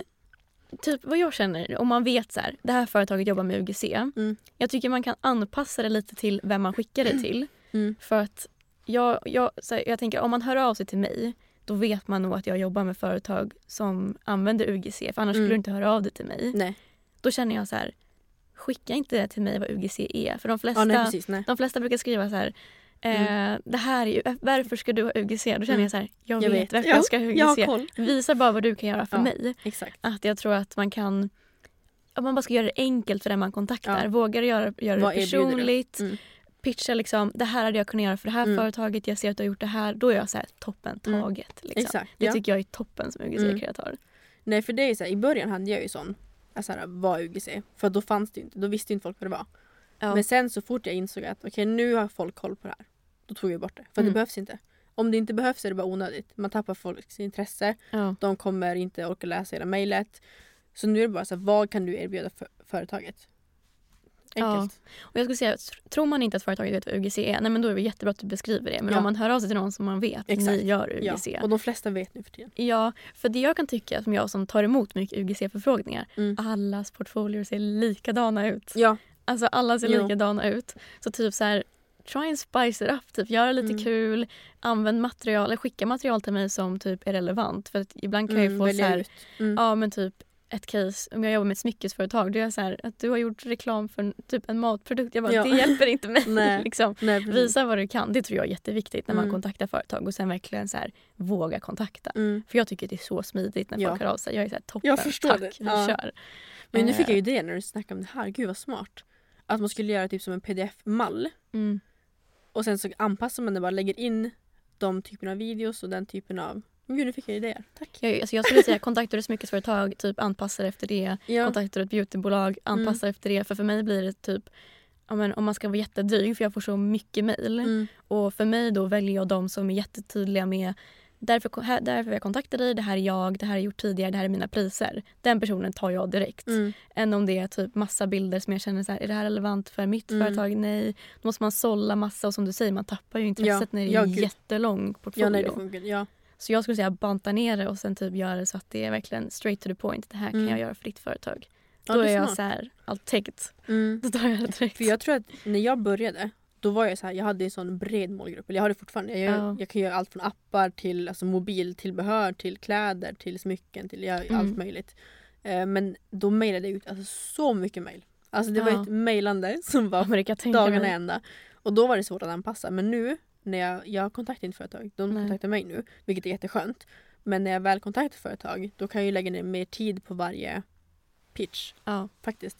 typ vad jag känner, om man vet så här, det här företaget jobbar med UGC. Mm. Jag tycker man kan anpassa det lite till vem man skickar det till. Mm. För att jag, jag, så här, jag tänker om man hör av sig till mig då vet man nog att jag jobbar med företag som använder UGC för annars Mm. skulle du inte höra av dig till mig. Nej. Då känner jag så här, skicka inte till mig vad UGC är. För de flesta, Ja, nej precis. Nej. de flesta brukar skriva så här Eh, det här är ju, varför ska du ha UGC? Då känner Mm. jag så här, jag, Jag vet, vet. varför Ja, jag ska ha UGC. Jag koll. Visa bara vad du kan göra för Ja. mig. Exakt. Att jag tror att man kan om man bara ska göra det enkelt för den man kontaktar. Ja. Vågar göra, göra Vad det personligt. Mm. Pitcha liksom, det här hade jag kunnat göra för det här Mm. företaget. Jag ser att du har gjort det här. Då är jag så här toppen Mm. taget. Liksom. Exakt. Det ja. tycker jag är toppen som UGC-kreatör. Nej för det är så här, i början hade jag ju sån, alltså här, vad UGC? För då fanns det ju inte, då visste ju inte folk vad det var. Ja. Men sen så fort jag insåg att okej nu har folk koll på det här. Då tog jag bort det. För Mm. det behövs inte. Om det inte behövs är det bara onödigt. Man tappar folks intresse. Ja. De kommer inte orka läsa hela mejlet. Så nu är det bara så här, vad kan du erbjuda för företaget? Enkelt. Och jag skulle säga, tr- tror man inte att företaget vet vad UGC är, nej men då är det jättebra att du beskriver det. Men Ja. om man hör av sig till någon som man vet, Exakt. ni gör Ja. UGC. Och de flesta vet nu för tiden. Ja, för det jag kan tycka som jag som tar emot mycket UGC-förfrågningar, Mm. allas portfolior ser likadana ut. Ja, Alltså alla ser Jo. likadana ut. Så typ så här, try and spice it up. Typ, gör lite Mm. kul, använd material, eller skicka material till mig som typ är relevant. För att ibland kan jag ju mm, få så här. Mm. ja men typ ett case, om jag jobbar med ett smyckesföretag, då är jag så här, att du har gjort reklam för typ en matprodukt. Jag bara, Ja. det hjälper inte mig. Nej. liksom. Nej. Visa vad du kan, det tror jag är jätteviktigt när man Mm. kontaktar företag och sen verkligen så här, våga kontakta. Mm. För jag tycker det är så smidigt när Ja. folk hör av sig. Jag är så här, toppen, Jag förstår tack, det. vi Ja. kör. Men nu fick Eh, jag ju det när du snackade om det här. Gud vad smart. Att man skulle göra typ som en pdf-mall. Mm. Och sen så anpassar man det bara, lägger in de typerna av videos och den typen av... Gud nu fick jag idéer. Tack. Jag, alltså jag skulle säga kontaktar du ett smyckesföretag, typ anpassa det efter det. Ja. Du ett beautybolag, anpassa efter det. För för mig blir det typ men om man ska vara jättedryg, för jag får så mycket mejl. Mm. Och för mig då väljer jag de som är jättetydliga med Därför, därför jag kontakta dig, det här är jag, det här har jag gjort tidigare, det här är mina priser. Den personen tar jag direkt. Mm. Än om det är typ massa bilder som jag känner så här, är det här relevant för mitt Mm. företag? Nej. Då måste man sålla massa och som du säger, man tappar ju intresset Ja. när det är Ja, en gud. jättelång portfolio. Ja, nej det funkar. Ja. Så jag skulle säga banta ner det och sen typ göra det så att det är verkligen straight to the point. Det här kan Mm. jag göra för ditt företag. Ja, Då det är jag smart. så här, take it. Mm. Då tar jag det direkt. För jag tror att när jag började, då var jag så här, jag hade en sån bred målgrupp. Eller jag har det fortfarande. Jag, gör, Ja. jag kan göra allt från appar till alltså, mobiltillbehör till kläder till smycken till jag, Mm. allt möjligt. Eh, men då mejlade jag ut alltså, så mycket mejl. Alltså det var Ja. ett mejlande som var tänka dagarna ända. Och då var det svårt att anpassa. Men nu när jag, jag kontaktar inte företag, de Nej. kontaktar mig nu. Vilket är jätteskönt. Men när jag väl kontaktar företag då kan jag lägga ner mer tid på varje pitch Ja, faktiskt.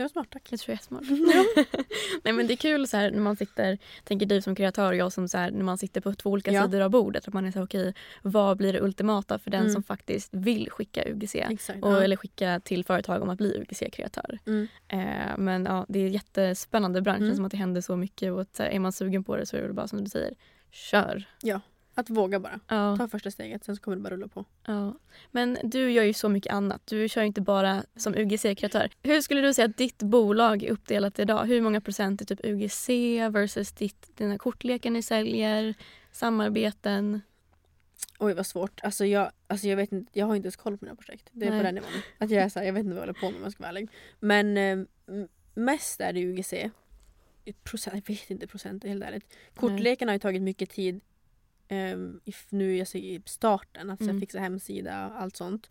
Jag var smart tack. jag tror jag är smart. Nej men det är kul så här när man sitter, tänker du som kreatör och jag som så här, när man sitter på två olika Ja. sidor av bordet. Att man är så här, okej, vad blir det ultimata för den Mm. som faktiskt vill skicka UGC? Exakt. Och, ja. Eller skicka till företag om att bli UGC-kreatör. Mm. Eh, men ja, det är en jättespännande bransch. Mm. som att det händer så mycket. Och att, så här, är man sugen på det så är det bara som du säger, kör. Att våga bara. Ja, Ta första steget, sen så kommer det bara rulla på. ja. Men du gör ju så mycket annat. Du kör inte bara som UGC-kreatör. Hur skulle du säga att ditt bolag är uppdelat idag? Hur många procent är typ UGC versus ditt, dina kortlekar ni säljer? Samarbeten? Oj vad svårt. Alltså jag, alltså jag, vet inte, jag har inte ens koll på mina projekt. Det är Nej. på den nivån. Att jag, är så här, jag vet inte vad jag håller på med om jag ska vara ärlig. Men eh, mest är det UGC. Procent, jag vet inte procent helt ärligt. Kortleken har ju tagit mycket tid ehm, i, nu alltså, i starten. Att så här, Mm. fixa hemsida och allt sånt.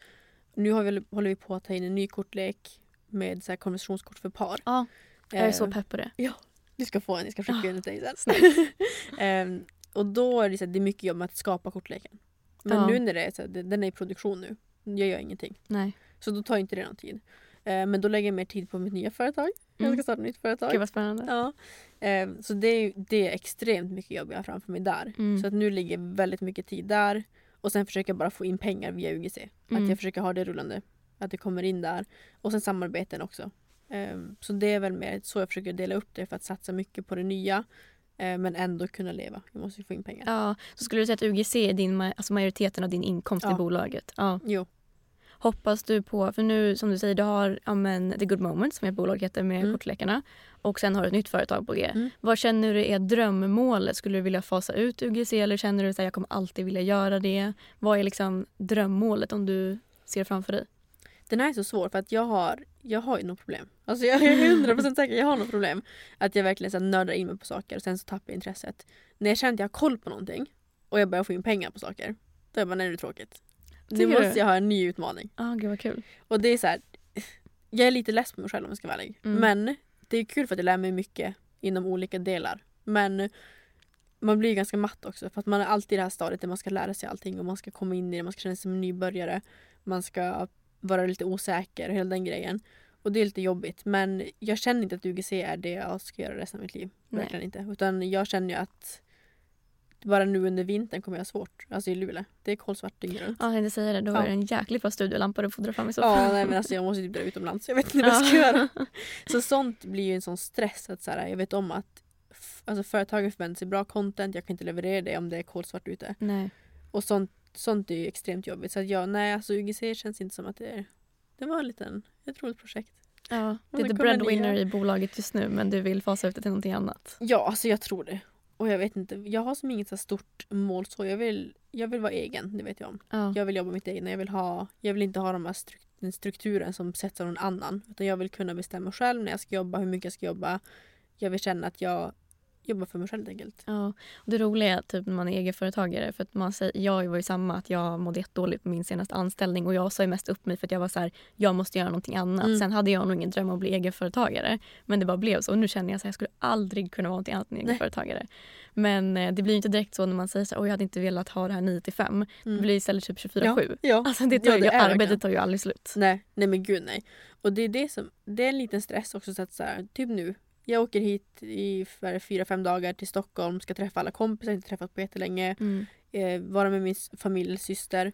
Nu har vi, håller vi på att ta in en ny kortlek med så här, konversationskort för par. Ja, jag är så Eh, pepp på det. Du ska få en, jag ska skicka Ah, den till dig sen. Ehm, och då är det, så här, det är mycket jobb med att skapa kortleken. Men Ja. nu när det är så här, den är i produktion nu. Jag gör ingenting. Nej. Så då tar inte det någon tid. Eh, men då lägger jag mer tid på mitt nya företag. Jag Mm. ska starta ett nytt företag. Gud vad spännande. Ja. Ehm, så det är, det är extremt mycket jobb jag har framför mig där. Mm. Så att nu ligger väldigt mycket tid där. Och sen försöker jag bara få in pengar via UGC. Mm. Att jag försöker ha det rullande. Att det kommer in där. Och sen samarbeten också. Ehm, så det är väl mer så jag försöker dela upp det för att satsa mycket på det nya. eh, men ändå kunna leva. Jag måste ju få in pengar. Ja, så skulle du säga att UGC är din, alltså majoriteten av din inkomst i Ja. bolaget? Ja. Jo. Hoppas du på, för nu som du säger, du har ja, men, The Good Moment som ert bolag heter med Mm. kortlekarna och sen har du ett nytt företag på G. Mm. Vad känner du är drömmålet? Skulle du vilja fasa ut UGC eller känner du att jag kommer alltid vilja göra det? Vad är liksom drömmålet om du ser framför dig? Den här är så svår för att jag har, jag har ju något problem. Alltså jag är 100% säker, jag har något problem. Att jag verkligen så nördar in mig på saker och sen så tappar jag intresset. När jag känner att jag har koll på någonting och jag börjar få in pengar på saker. Då är jag bara, nej det är tråkigt. Nu Tycker måste du? jag ha en ny utmaning. Ja, ah, gud vad kul. Och det är så här, jag är lite less på mig själv om jag ska vara ärlig. Mm. Men det är kul för att jag lär mig mycket inom olika delar. Men man blir ju ganska matt också för att man är alltid i det här stadiet där man ska lära sig allting och man ska komma in i det, man ska känna sig som en nybörjare. Man ska vara lite osäker och hela den grejen. Och det är lite jobbigt men jag känner inte att UGC är det jag ska göra resten av mitt liv. Nej. Verkligen inte. Utan jag känner ju att bara nu under vintern kommer jag ha svårt. Alltså i Luleå. Det är kolsvart dygnet runt. Ja, jag tänkte säga det. Då Ja. är det en jäkligt bra studiolampa du får dra fram i så Ja, fall. nej, men alltså jag måste typ dra utomlands. Jag vet inte vad jag ska göra. Så sånt blir ju en sån stress att så här, jag vet om att alltså, företagen förväntar sig bra content, jag kan inte leverera det om det är kolsvart ute. Nej. Och sånt, sånt är ju extremt jobbigt. Så att jag, nej alltså UGC känns inte som att det är det var en liten, ett roligt projekt. Ja, det är the breadwinner i bolaget just nu men du vill fasa ut det till någonting annat. Ja, alltså jag tror det. Och jag vet inte, jag har som inget så stort mål så. Jag vill, jag vill vara egen, det vet jag om. Ja. Jag vill jobba mitt egna. Jag vill, ha, jag vill inte ha de här struk- den strukturen som sätts av någon annan. Utan jag vill kunna bestämma själv när jag ska jobba, hur mycket jag ska jobba. Jag vill känna att jag jobbar för mig själv helt enkelt. Ja, och det roliga är typ när man är egenföretagare, för att man säger, jag var ju samma att jag mådde jättedåligt på min senaste anställning och jag sa ju mest upp mig för att jag var så här, jag måste göra någonting annat. Mm. Sen hade jag nog ingen dröm om att bli egenföretagare, men det bara blev så. Och nu känner jag att jag skulle aldrig kunna vara någonting annat än egenföretagare. Men eh, det blir ju inte direkt så när man säger så här, jag hade inte velat ha det här 9 till 5. Det Mm. blir istället typ 24-7. Ja, ja. Alltså det tar, Ja, det ju, arbetet tar ju aldrig slut. Nej, nej men gud nej. Och det är det som, det är en liten stress också så att så här, typ nu. Jag åker hit i fyra, fem dagar till Stockholm, ska träffa alla kompisar jag inte träffat på jättelänge. Mm. Eh, vara med min familj, syster.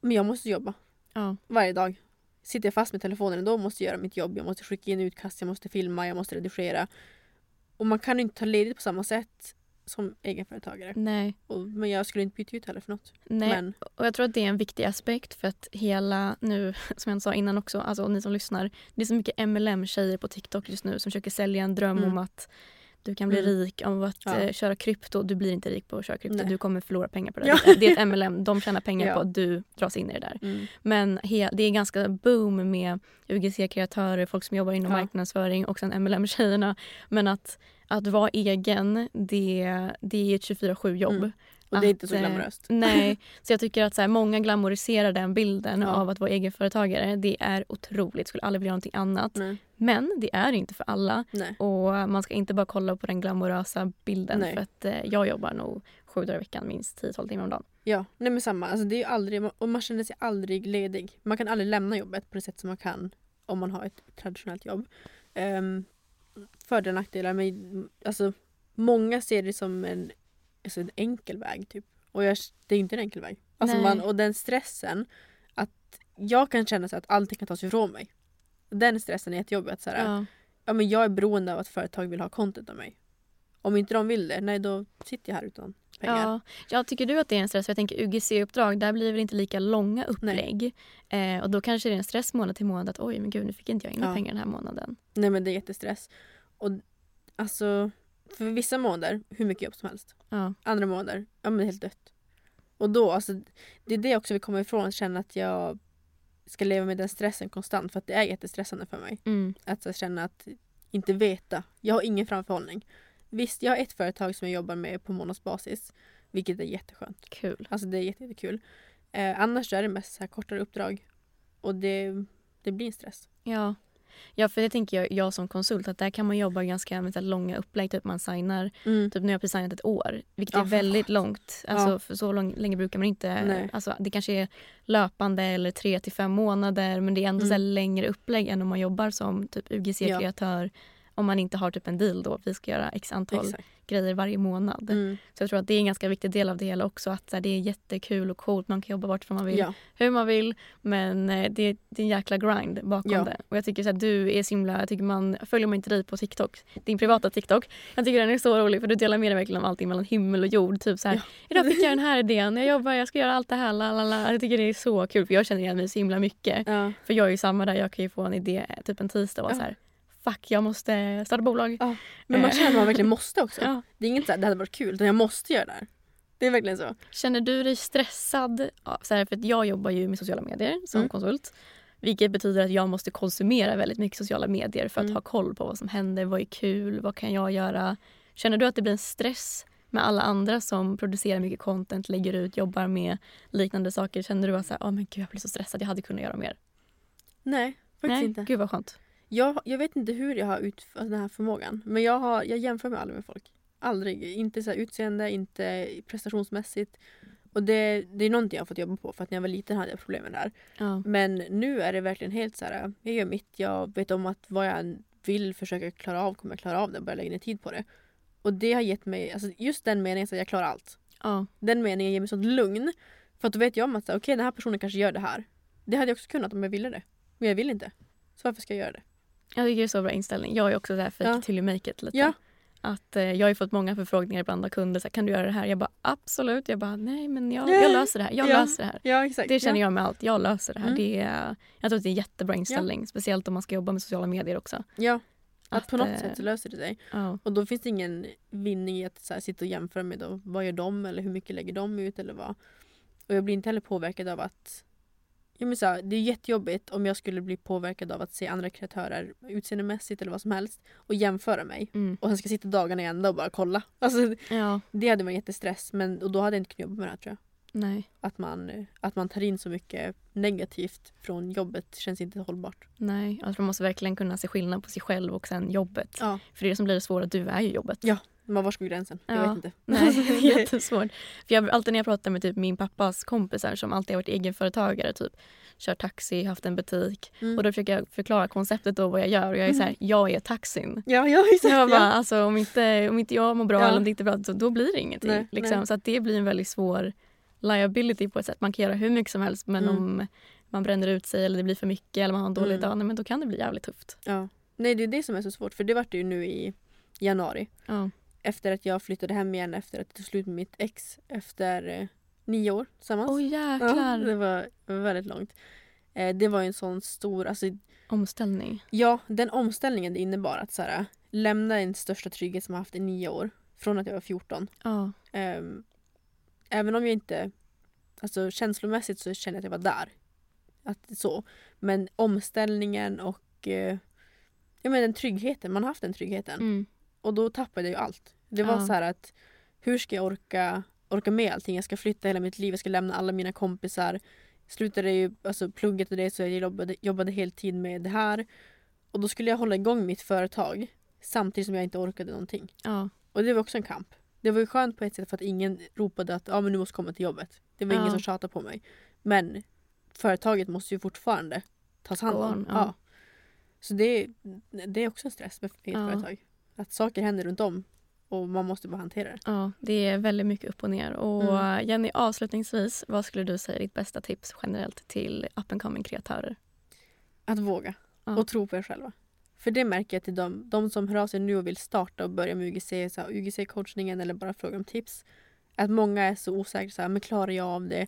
Men jag måste jobba Ja. varje dag. Sitter jag fast med telefonen då måste jag göra mitt jobb. Jag måste skicka in utkast, jag måste filma, jag måste redigera. Och man kan inte ta ledigt på samma sätt som egenföretagare. Nej, Och, men jag skulle inte byta ut heller för något. nej. Men Och jag tror att det är en viktig aspekt för att hela nu, som jag sa innan också, alltså ni som lyssnar, det är så mycket MLM-tjejer på TikTok just nu som försöker sälja en dröm Mm. om att du kan bli Mm. rik om att Ja. eh, köra krypto. Du blir inte rik på att köra krypto. Nej. Du kommer förlora pengar på det. Ja. Det, är ett MLM. De tjänar pengar Ja. på att du dras in i det där. mm, Men he, det är ganska boom med UGC-kreatörer, folk som jobbar inom marknadsföring och sen MLM-tjejerna. Men att att vara egen, det, det är ett 24-7 jobb. Mm. Och det är inte Att, så eh, glamoröst. Nej, så jag tycker att så här, många glamoriserar den bilden Ja. av att vara egenföretagare. Det är otroligt, skulle aldrig vilja göra någonting annat. Nej. Men det är inte för alla. Nej. Och man ska inte bara kolla på den glamorösa bilden Nej. för att eh, jag jobbar nog sju dagar i veckan, minst 10-12 timmar om dagen. Ja, nej men samma. Alltså det är aldrig, och man känner sig aldrig ledig. Man kan aldrig lämna jobbet på det sätt som man kan om man har ett traditionellt jobb. Um, fördelar och nackdelar, men alltså många ser det som en, alltså en enkel väg typ. Och jag, det är inte en enkel väg. Alltså man, och den stressen, att jag kan känna så att allting kan tas ifrån mig. Den stressen är jättejobbig. Att så här, Ja. ja, men jag är beroende av att företag vill ha content av mig. Om inte de vill det, nej då sitter jag här utan pengar. Ja. ja, tycker du att det är en stress? För jag tänker UGC-uppdrag, där blir det inte lika långa upplägg. Eh, och då kanske det är en stress månad till månad att oj men gud nu fick inte jag in några Ja. pengar den här månaden. Nej men det är jättestress. Och alltså, för vissa månader, hur mycket jobb som helst. Ja. Andra månader, ja men det är helt dött. Och då, alltså, det är det också vi kommer ifrån, att känna att jag ska leva med den stressen konstant. För att det är jättestressande för mig. Mm. Att så, känna att inte veta. Jag har ingen framförhållning. Visst, jag har ett företag som jag jobbar med på månadsbasis. Vilket är jätteskönt. Kul. Alltså det är jätte- jättekul. Eh, annars är det mest så här kortare uppdrag. Och det, det blir en stress. Ja. Ja, för det tänker jag, jag som konsult att där kan man jobba ganska med så långa upplägg. Typ man signar, typ nu har jag precis signat ett år. Vilket Ja, är väldigt fan. långt. Alltså, Ja. för så lång, länge brukar man inte... Nej. Alltså, det kanske är löpande eller tre till fem månader men det är ändå så Mm. längre upplägg än om man jobbar som typ UGC-kreatör. Om man inte har typ en deal då, vi ska göra x antal Exakt. Grejer varje månad. Mm. Så jag tror att det är en ganska viktig del av det hela också. Att så här, det är jättekul och coolt. Man kan jobba vartifrån man vill, Ja. hur man vill. Men eh, det, är- det är en jäkla grind bakom Ja. det. Och jag tycker så här, du är så himla, jag tycker man, följer man inte dig på TikTok, din privata TikTok. Jag tycker den är så rolig för du delar med dig verkligen om allting mellan himmel och jord. Typ så här, Ja. idag fick jag den här idén, jag jobbar, jag ska göra allt det här. Lalala. Jag tycker det är så kul för jag känner igen mig så himla mycket. För jag är ju samma där, jag kan ju få en idé eh, typ en tisdag och Ja. så här, fuck jag måste starta bolag. Ja. Men man Eh. känner att man verkligen måste också. Ja. Det är inget så här, det hade varit kul, utan jag måste göra det här. Det är verkligen så. Känner du dig stressad? Ja, så här, för att jag jobbar ju med sociala medier som Mm. konsult. Vilket betyder att jag måste konsumera väldigt mycket sociala medier för att Mm. ha koll på vad som händer, vad är kul, vad kan jag göra? Känner du att det blir en stress med alla andra som producerar mycket content, lägger ut, jobbar med liknande saker? Känner du att så här, oh, men gud, jag blir så stressad, jag hade kunnat göra mer? Nej, faktiskt Nej, inte. gud vad skönt. Jag, jag vet inte hur jag har ut, alltså den här förmågan. Men jag, har, jag jämför mig aldrig med folk. Aldrig. Inte så här utseende, inte prestationsmässigt. Och det, det är någonting jag har fått jobba på för att när jag var liten hade jag problem det här. Ja. Men nu är det verkligen helt så här. jag gör mitt, jag vet om att vad jag än vill försöka klara av kommer jag klara av det och börja lägga ner tid på det. Och det har gett mig, alltså just den meningen att jag klarar allt. Ja. Den meningen ger mig sånt lugn. För att då vet jag om att okej den här personen kanske gör det här. Det hade jag också kunnat om jag ville det. Men jag vill inte. Så varför ska jag göra det? Jag tycker det är så bra inställning. Jag är också så här fake Ja. till you make it lite. Ja. Att, eh, jag har ju fått många förfrågningar ibland av kunder. Så här, kan du göra det här? Jag bara absolut. Jag bara nej men jag, Nej. jag löser det här. Jag Ja. löser det här. Ja exakt. Det känner ja. jag med allt. Jag löser det här. Mm. Det är, jag tror att det är en jättebra inställning. Speciellt om man ska jobba med sociala medier också. Ja. Att, Att, på något eh, sätt så löser det sig. Ja. Och då finns det ingen vinning i att här, sitta och jämföra med då, vad gör de eller hur mycket lägger de ut eller vad. Och jag blir inte heller påverkad av att Ja, men så här, det är jättejobbigt om jag skulle bli påverkad av att se andra kreatörer utseendemässigt eller vad som helst och jämföra mig. Mm. Och sen ska jag sitta dagarna i ända och bara kolla. Alltså, ja. det hade varit jättestress men och då hade jag inte kunnat jobba med det här tror jag. Nej. Att man, att man tar in så mycket negativt från jobbet känns inte hållbart. Nej. Tror man måste verkligen kunna se skillnad på sig själv och sen jobbet. Ja. För det är det som blir det svåra. Du är ju jobbet. Ja. Men var går gränsen? Jag Ja. vet inte. Nej, jättesvårt. För jag, alltid när jag pratar med typ min pappas kompisar som alltid har varit egenföretagare, typ kört taxi, haft en butik. Mm. Och då försöker jag förklara konceptet och vad jag gör. Och jag är så här, jag är taxin. Ja, ja exakt. Jag bara, ja. alltså, om, inte, om inte jag mår bra Ja. eller om det inte är bra, då, då blir det ingenting. Nej, liksom. nej. Så att det blir en väldigt svår liability på ett sätt. Man kan göra hur mycket som helst men Mm. om man bränner ut sig eller det blir för mycket eller man har en dålig Mm. dag, nej, men då kan det bli jävligt tufft. Ja. Nej det är det som är så svårt för det var det ju nu i januari. Ja. Efter att jag flyttade hem igen efter att jag tog slut med mitt ex efter eh, nio år tillsammans. Oj jäklar. ja, det, var, väldigt långt. Eh, det var en sån stor, alltså Omställning. ja den omställningen det innebar att så här, lämna den största trygghet som jag haft i nio år från att jag var 14. Ja. Ehm, även om jag inte, alltså känslomässigt så känner jag att jag var där. Att så. Men omställningen och eh, ja, men den tryggheten, man har haft den tryggheten. Mm. Och då tappade jag ju allt. Det var Ja. så här att hur ska jag orka, orka med allting? Jag ska flytta hela mitt liv, jag ska lämna alla mina kompisar. Slutade ju alltså plugget och det så jag jobbade, jobbade heltid med det här. Och då skulle jag hålla igång mitt företag samtidigt som jag inte orkade någonting. Ja. Och det var också en kamp. Det var ju skönt på ett sätt för att ingen ropade att ah, men du måste komma till jobbet. Det var Ja. ingen som tjatade på mig. Men företaget måste ju fortfarande tas hand om. ja. Så det, det är också en stress med eget företag. Att saker händer runt om och man måste bara hantera det. ja, det är väldigt mycket upp och ner. Och Mm. Jenny, avslutningsvis, vad skulle du säga är ditt bästa tips generellt till up and coming kreatörer? Att våga Ja. och tro på er själva. För det märker jag till de, de som hör av sig nu och vill starta och börja med UGC, UGC-coachningen eller bara fråga om tips. Att många är så osäkra, så här, men klarar jag av det?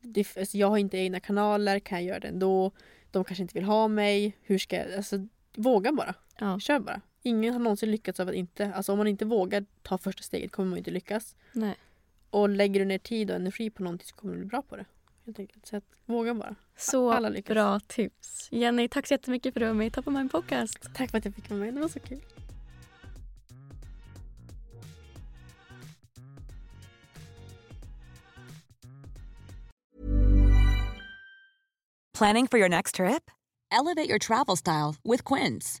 det alltså, jag har inte egna kanaler, kan jag göra det ändå? De kanske inte vill ha mig. Hur ska jag? Alltså, våga bara. Ja. Kör bara. Ingen har någonsin lyckats av att inte, alltså om man inte vågar ta första steget kommer man inte lyckas. Nej. Och lägger du ner tid och energi på någonting så kommer du bli bra på det. Helt enkelt. Så att, våga bara. Så Alla lyckas. bra tips. Jenny, tack så jättemycket för att du var med i Top of Mind Podcast. Tack för att jag fick vara med, det var så kul. Planning for your next trip? Elevate your travel style with Quince.